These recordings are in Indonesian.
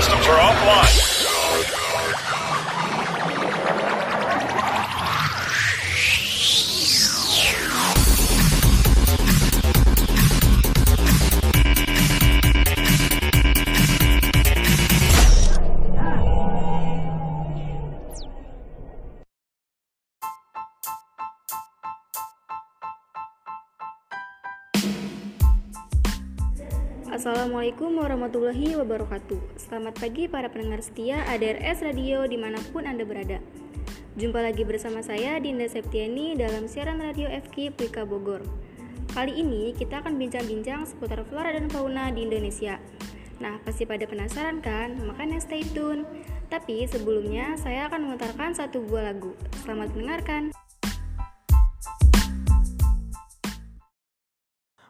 systems are offline. Warahmatullahi wabarakatuh. Selamat pagi para pendengar setia ADRS Radio di mana pun Anda berada. Jumpa lagi bersama saya Dinda Septiani dalam siaran radio FK Plika Bogor. Kali ini kita akan bincang-bincang seputar flora dan fauna di Indonesia. Nah pasti pada penasaran kan? Makanya stay tune. Tapi sebelumnya saya akan memutarkan satu buah lagu. Selamat mendengarkan.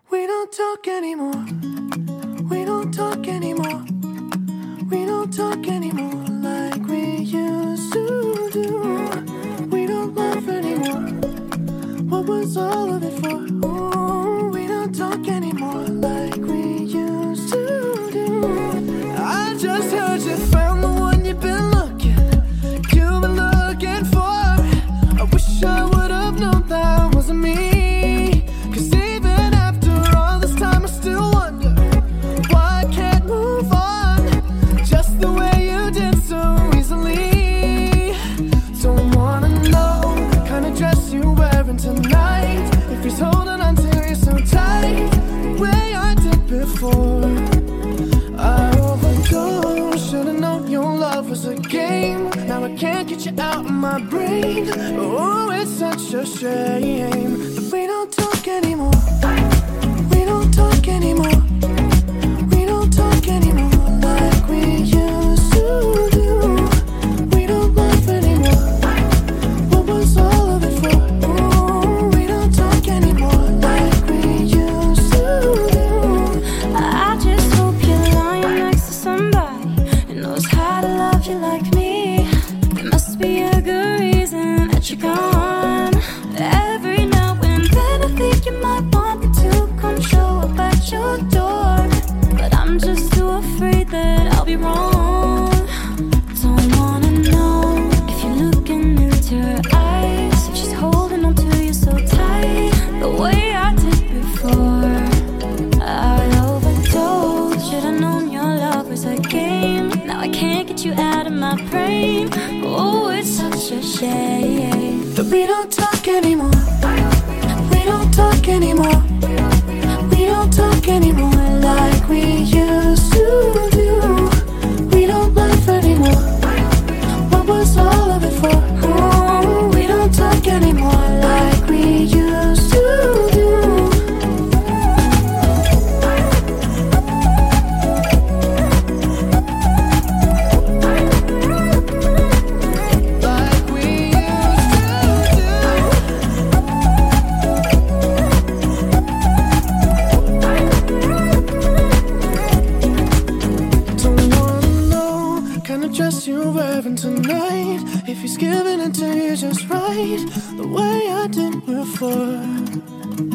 We don't talk anymore. Your love was a game. Now I can't get you out of my brain. Oh, it's such a shame that we don't talk anymore. We don't talk anymore. Oh, it's such a shame. that we don't talk anymore. Tonight. If he's giving it to you just right, the way I did before.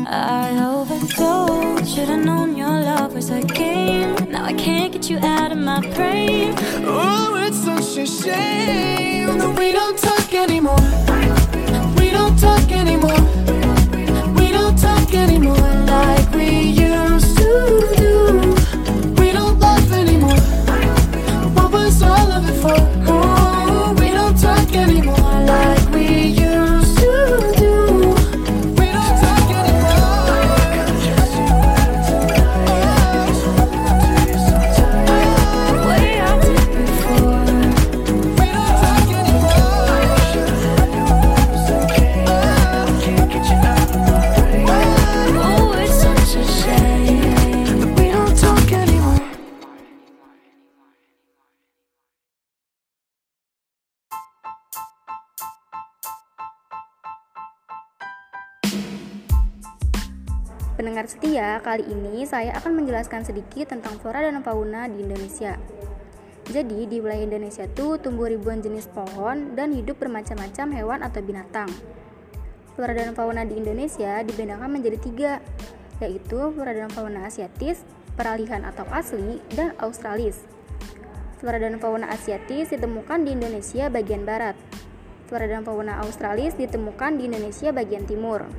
I overdosed. Should've known your love was a game. Now I can't get you out of my brain. Oh, it's such a shame that we don't talk anymore. We don't talk anymore. We don't talk anymore like we used to do. We don't laugh anymore. What was all of it for? Pendengar setia, kali ini saya akan menjelaskan sedikit tentang flora dan fauna di Indonesia. Jadi, di wilayah Indonesia tuh tumbuh ribuan jenis pohon dan hidup bermacam-macam hewan atau binatang. Flora dan fauna di Indonesia dibedakan menjadi tiga, yaitu flora dan fauna asiatis, peralihan atau asli, dan australis. Flora dan fauna asiatis ditemukan di Indonesia bagian barat. Flora dan fauna australis ditemukan di Indonesia bagian timur.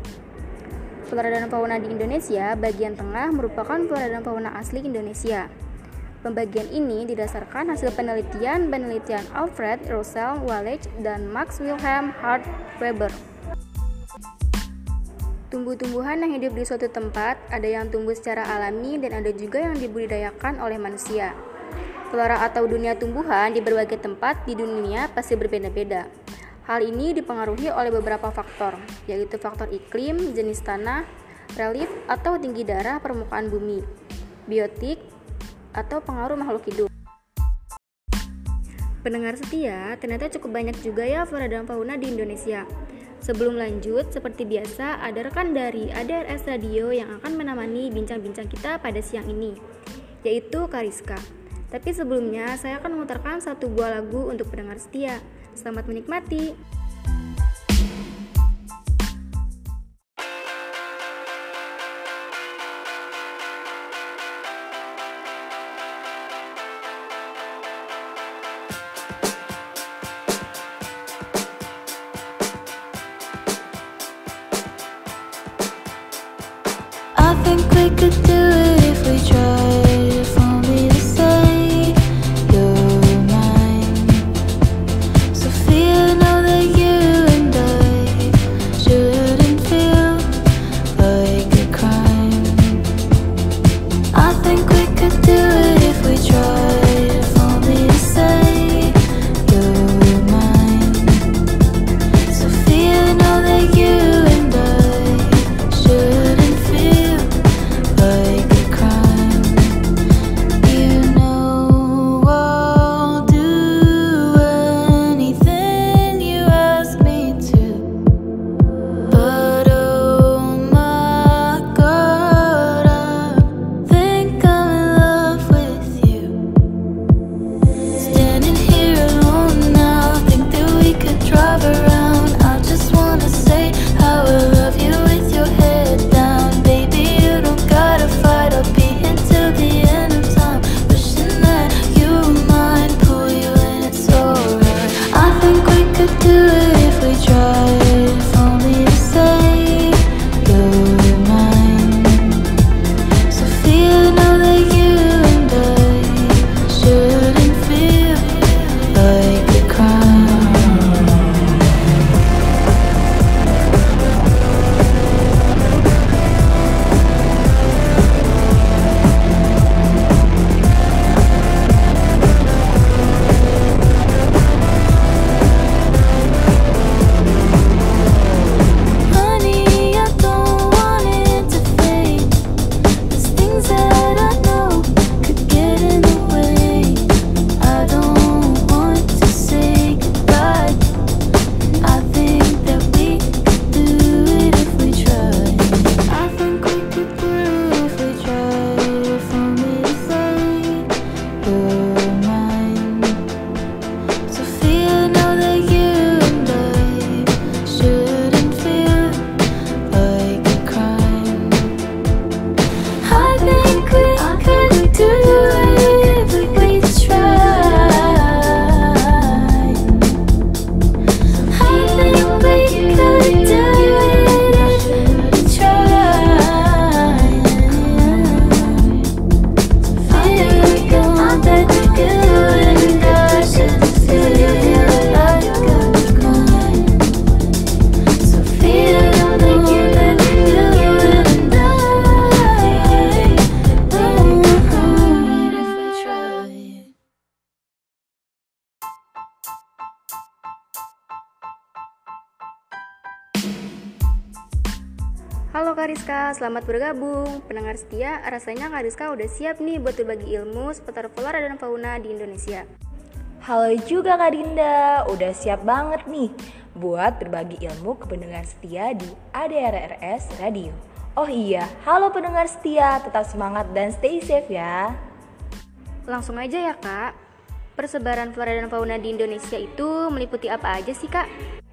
Dan fauna di Indonesia bagian tengah merupakan dan fauna asli Indonesia. Pembagian ini didasarkan hasil penelitian penelitian Alfred Russel Wallace dan Max Wilhelm Hart Weber. Tumbuh-tumbuhan yang hidup di suatu tempat ada yang tumbuh secara alami dan ada juga yang dibudidayakan oleh manusia. Flora atau dunia tumbuhan di berbagai tempat di dunia pasti berbeda-beda. Hal ini dipengaruhi oleh beberapa faktor, yaitu faktor iklim, jenis tanah, relief atau tinggi darah permukaan bumi, biotik, atau pengaruh makhluk hidup. Pendengar setia, ternyata cukup banyak juga ya flora dan fauna di Indonesia. Sebelum lanjut, seperti biasa, ada rekan dari ADRS Radio yang akan menemani bincang-bincang kita pada siang ini, yaitu Kariska. Tapi sebelumnya, saya akan memutarkan satu buah lagu untuk pendengar setia. Selamat menikmati. I think we could do it if we tried. Selamat bergabung. Pendengar setia, rasanya Kariska udah siap nih buat berbagi ilmu seputar flora dan fauna di Indonesia. Halo juga Kak Dinda, udah siap banget nih buat berbagi ilmu ke pendengar setia di ADRRS Radio. Oh iya, halo pendengar setia, tetap semangat dan stay safe ya. Langsung aja ya kak, persebaran flora dan fauna di Indonesia itu meliputi apa aja sih kak?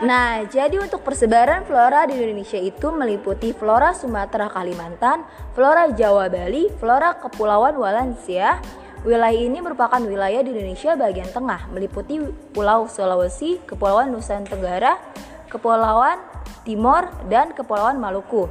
Nah, jadi untuk persebaran flora di Indonesia itu meliputi flora Sumatera Kalimantan, flora Jawa Bali, flora Kepulauan Walensia, Wilayah ini merupakan wilayah di Indonesia bagian tengah, meliputi Pulau Sulawesi, Kepulauan Nusa Tenggara, Kepulauan Timor, dan Kepulauan Maluku,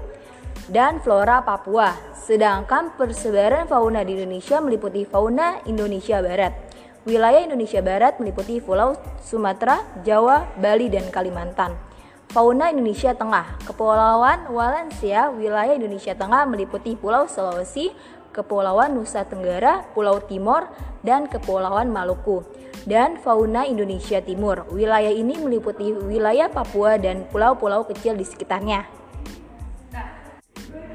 dan flora Papua. Sedangkan persebaran fauna di Indonesia meliputi fauna Indonesia Barat. Wilayah Indonesia Barat meliputi Pulau Sumatera, Jawa, Bali, dan Kalimantan. Fauna Indonesia Tengah, Kepulauan Wallacea, wilayah Indonesia Tengah meliputi Pulau Sulawesi, Kepulauan Nusa Tenggara, Pulau Timor, dan Kepulauan Maluku. Dan fauna Indonesia Timur, wilayah ini meliputi wilayah Papua dan pulau-pulau kecil di sekitarnya.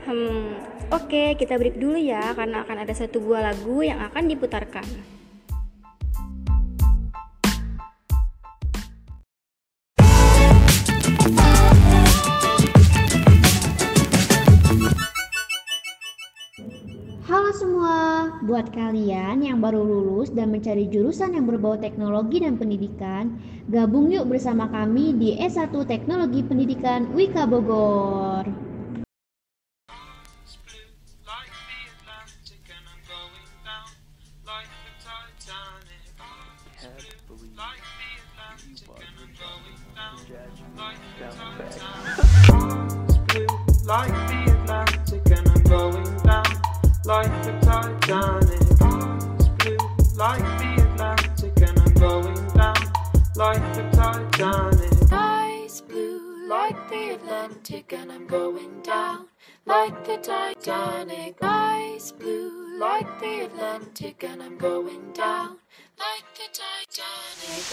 Hmm, oke kita break dulu ya karena akan ada satu buah lagu yang akan diputarkan. Buat kalian yang baru lulus dan mencari jurusan yang berbau teknologi dan pendidikan, gabung yuk bersama kami di S1 Teknologi Pendidikan Wika Bogor. like Titanic. Eyes blue like the Atlantic, and I'm going down like the Titanic. Eyes blue like the Atlantic, and I'm going down like the Titanic.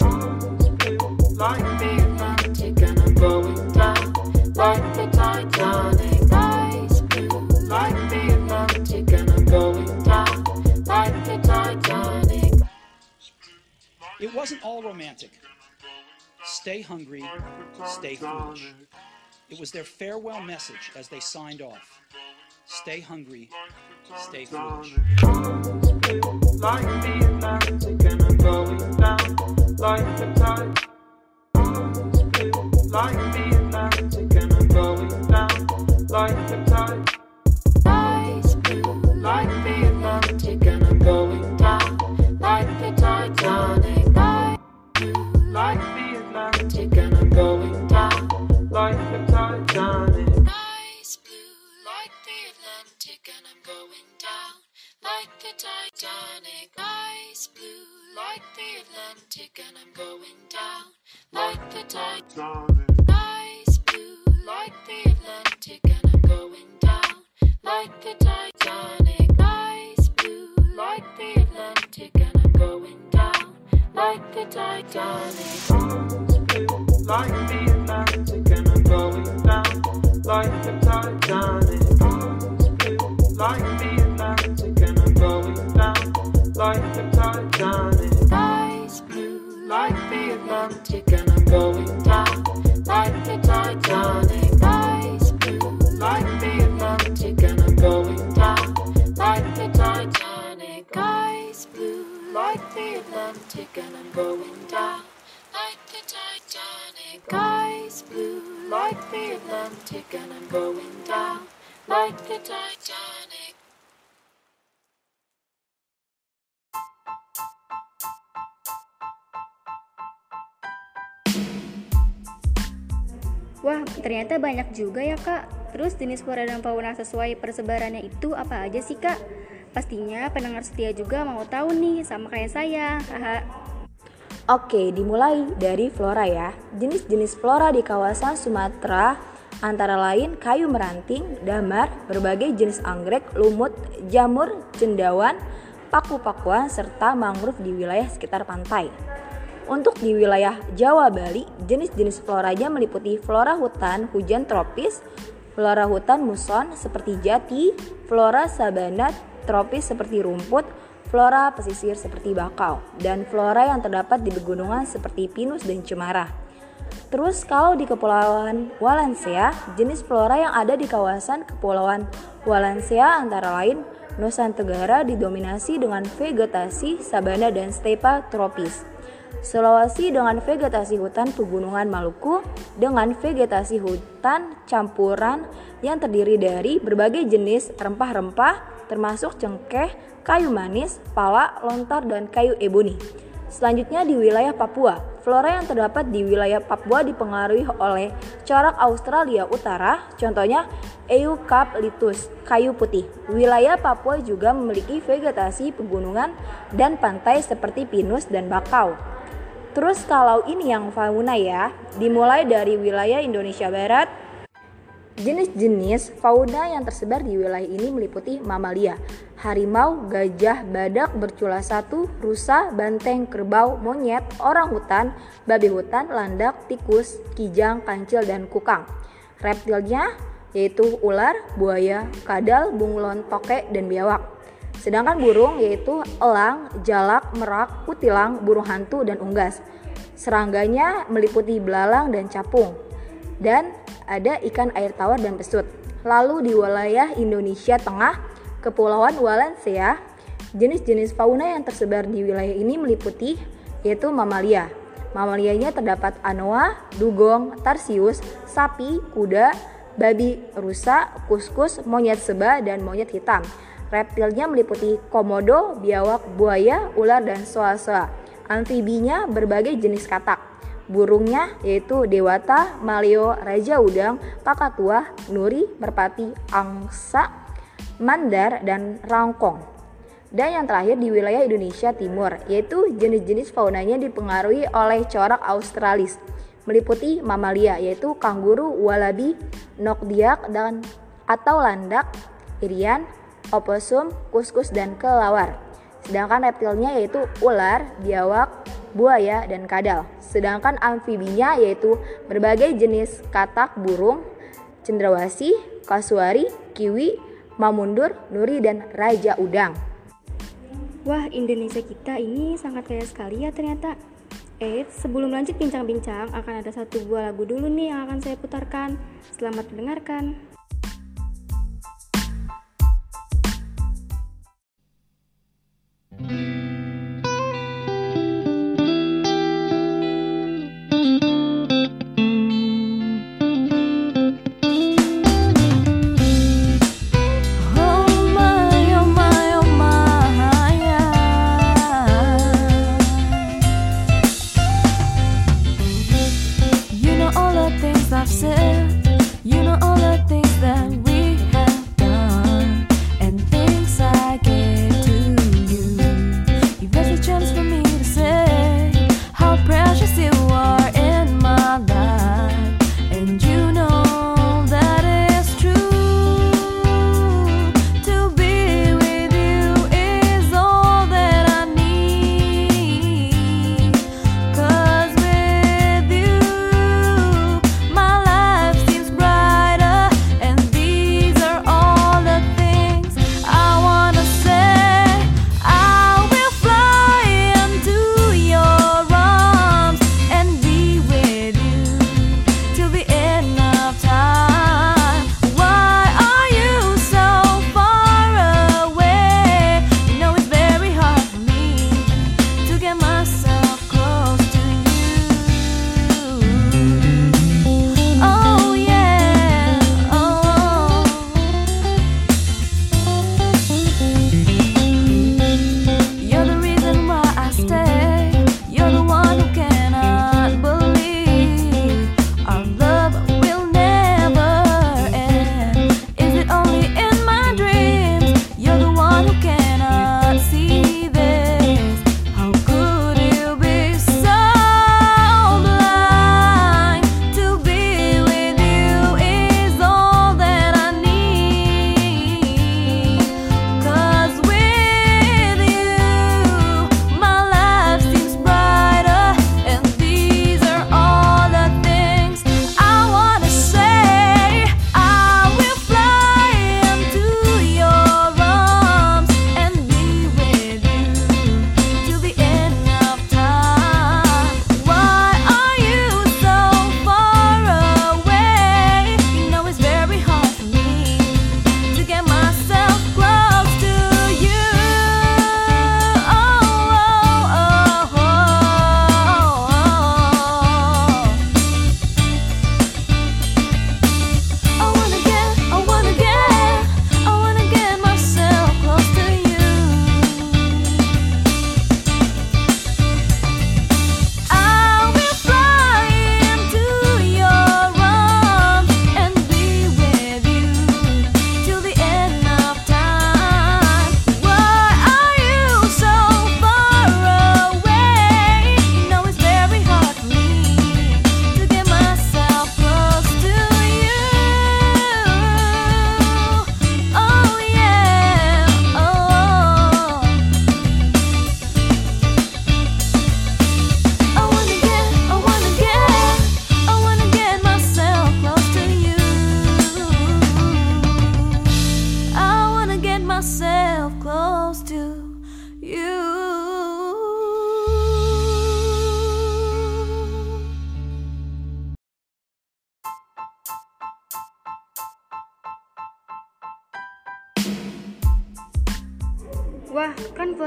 Like the Atlantic, and I'm going down like the Titanic. Eyes blue like the Atlantic, and I'm going down like the Titanic. It wasn't all romantic. Stay hungry, stay foolish. It was their farewell message as they signed off. Stay hungry, stay foolish. like the Atlantic and I'm going down like the tide. Like the Atlantic and I'm going down like the tide. Atlantic and I'm going down like the Titanic. Eyes blue like the Atlantic and I'm going down like the Titanic. Wah, ternyata banyak juga ya kak. Terus jenis flora dan fauna sesuai persebarannya itu apa aja sih kak? Pastinya pendengar setia juga mau tahu nih sama kayak saya. Haha. Oke, dimulai dari flora ya. Jenis-jenis flora di kawasan Sumatera antara lain kayu meranting, damar, berbagai jenis anggrek, lumut, jamur, cendawan, paku-pakuan, serta mangrove di wilayah sekitar pantai. Untuk di wilayah Jawa Bali, jenis-jenis floranya meliputi flora hutan hujan tropis, flora hutan muson seperti jati, flora sabana tropis seperti rumput, flora pesisir seperti bakau, dan flora yang terdapat di pegunungan seperti pinus dan cemara. Terus kalau di Kepulauan Wallacea, jenis flora yang ada di kawasan Kepulauan Wallacea antara lain Nusa Tenggara didominasi dengan vegetasi sabana dan stepa tropis. Sulawesi dengan vegetasi hutan pegunungan Maluku dengan vegetasi hutan campuran yang terdiri dari berbagai jenis rempah-rempah, termasuk cengkeh, kayu manis, pala, lontar, dan kayu eboni. Selanjutnya di wilayah Papua, flora yang terdapat di wilayah Papua dipengaruhi oleh corak Australia Utara, contohnya Eucalyptus, kayu putih. Wilayah Papua juga memiliki vegetasi pegunungan dan pantai seperti pinus dan bakau. Terus kalau ini yang fauna ya, dimulai dari wilayah Indonesia Barat, Jenis-jenis fauna yang tersebar di wilayah ini meliputi mamalia, harimau, gajah, badak bercula satu, rusa, banteng, kerbau, monyet, orang hutan, babi hutan, landak, tikus, kijang, kancil, dan kukang. Reptilnya yaitu ular, buaya, kadal, bunglon, toke, dan biawak. Sedangkan burung yaitu elang, jalak, merak, kutilang, burung hantu, dan unggas. Serangganya meliputi belalang dan capung. Dan ada ikan air tawar dan pesut. Lalu di wilayah Indonesia Tengah, Kepulauan Wallacea, jenis-jenis fauna yang tersebar di wilayah ini meliputi yaitu mamalia. Mamalianya terdapat anoa, dugong, tarsius, sapi, kuda, babi rusa, kuskus, monyet seba, dan monyet hitam. Reptilnya meliputi komodo, biawak, buaya, ular, dan soa-soa. Amfibinya berbagai jenis katak. Burungnya yaitu dewata, maleo, raja udang, kakatua, nuri, merpati, angsa, mandar, dan rangkong. Dan yang terakhir di wilayah Indonesia Timur, yaitu jenis-jenis faunanya dipengaruhi oleh corak australis, meliputi mamalia yaitu kanguru, walabi, nokdiak, dan atau landak, irian, oposum, kuskus, dan kelawar. Sedangkan reptilnya yaitu ular, biawak, buaya, dan kadal. Sedangkan amfibinya yaitu berbagai jenis katak burung, cendrawasih, kasuari, kiwi, mamundur, nuri, dan raja udang. Wah, Indonesia kita ini sangat kaya sekali ya ternyata. Eh, sebelum lanjut bincang-bincang, akan ada satu buah lagu dulu nih yang akan saya putarkan. Selamat mendengarkan.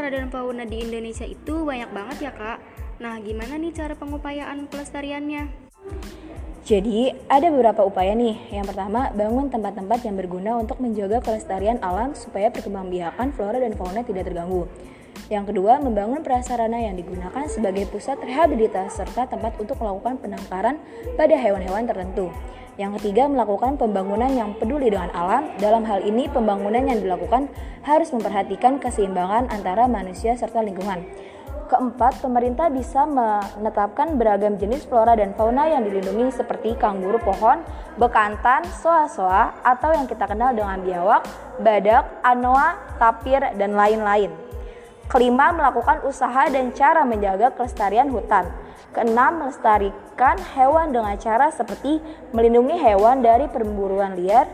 Flora dan fauna di Indonesia itu banyak banget ya kak. Nah, gimana nih cara pengupayaan pelestariannya? Jadi, ada beberapa upaya nih. Yang pertama, bangun tempat-tempat yang berguna untuk menjaga kelestarian alam supaya perkembangbiakan flora dan fauna tidak terganggu. Yang kedua, membangun prasarana yang digunakan sebagai pusat rehabilitasi serta tempat untuk melakukan penangkaran pada hewan-hewan tertentu. Yang ketiga, melakukan pembangunan yang peduli dengan alam. Dalam hal ini, pembangunan yang dilakukan harus memperhatikan keseimbangan antara manusia serta lingkungan. Keempat, pemerintah bisa menetapkan beragam jenis flora dan fauna yang dilindungi seperti kanguru pohon, bekantan, soa-soa, atau yang kita kenal dengan biawak, badak, anoa, tapir, dan lain-lain. Kelima, melakukan usaha dan cara menjaga kelestarian hutan. Keenam, melestarikan hewan dengan cara seperti melindungi hewan dari perburuan liar,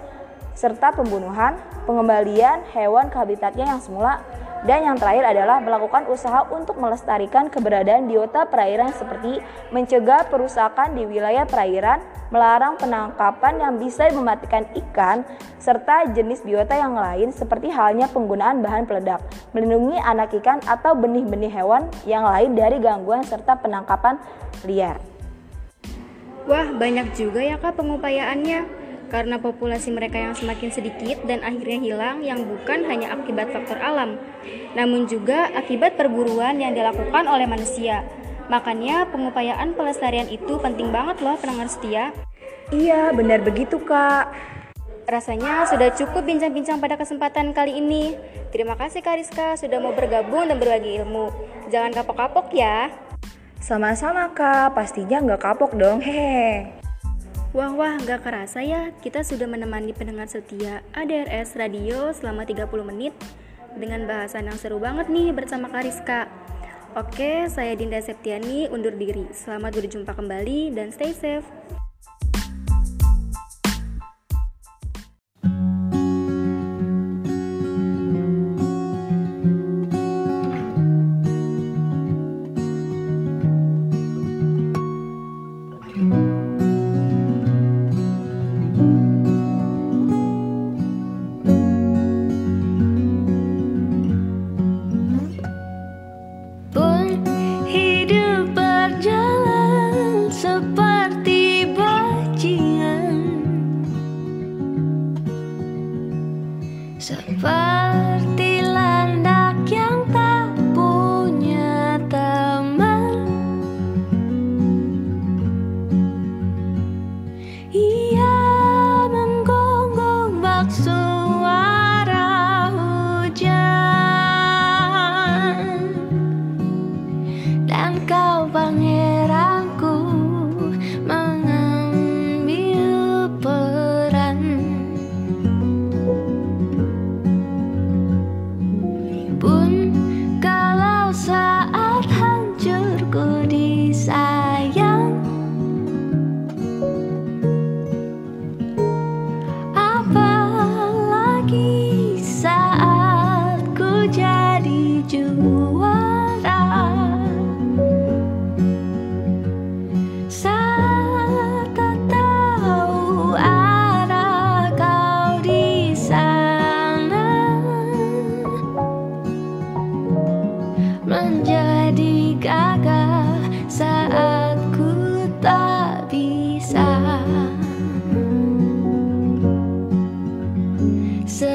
serta pembunuhan, pengembalian hewan ke habitatnya yang semula, dan yang terakhir adalah melakukan usaha untuk melestarikan keberadaan biota perairan seperti mencegah perusakan di wilayah perairan, melarang penangkapan yang bisa mematikan ikan, serta jenis biota yang lain seperti halnya penggunaan bahan peledak, melindungi anak ikan atau benih-benih hewan yang lain dari gangguan serta penangkapan liar. Wah, banyak juga ya kak pengupayaannya karena populasi mereka yang semakin sedikit dan akhirnya hilang yang bukan hanya akibat faktor alam, namun juga akibat perburuan yang dilakukan oleh manusia. Makanya pengupayaan pelestarian itu penting banget loh pendengar setia. Iya, benar begitu kak. Rasanya sudah cukup bincang-bincang pada kesempatan kali ini. Terima kasih Kak Rizka sudah mau bergabung dan berbagi ilmu. Jangan kapok-kapok ya. Sama-sama kak, pastinya nggak kapok dong, hehe. Wah wah nggak kerasa ya kita sudah menemani pendengar setia ADRS Radio selama 30 menit dengan bahasan yang seru banget nih bersama Kariska. Oke, saya Dinda Septiani undur diri. Selamat berjumpa kembali dan stay safe. sao vang nghe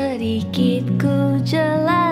sedikit ku jelaskan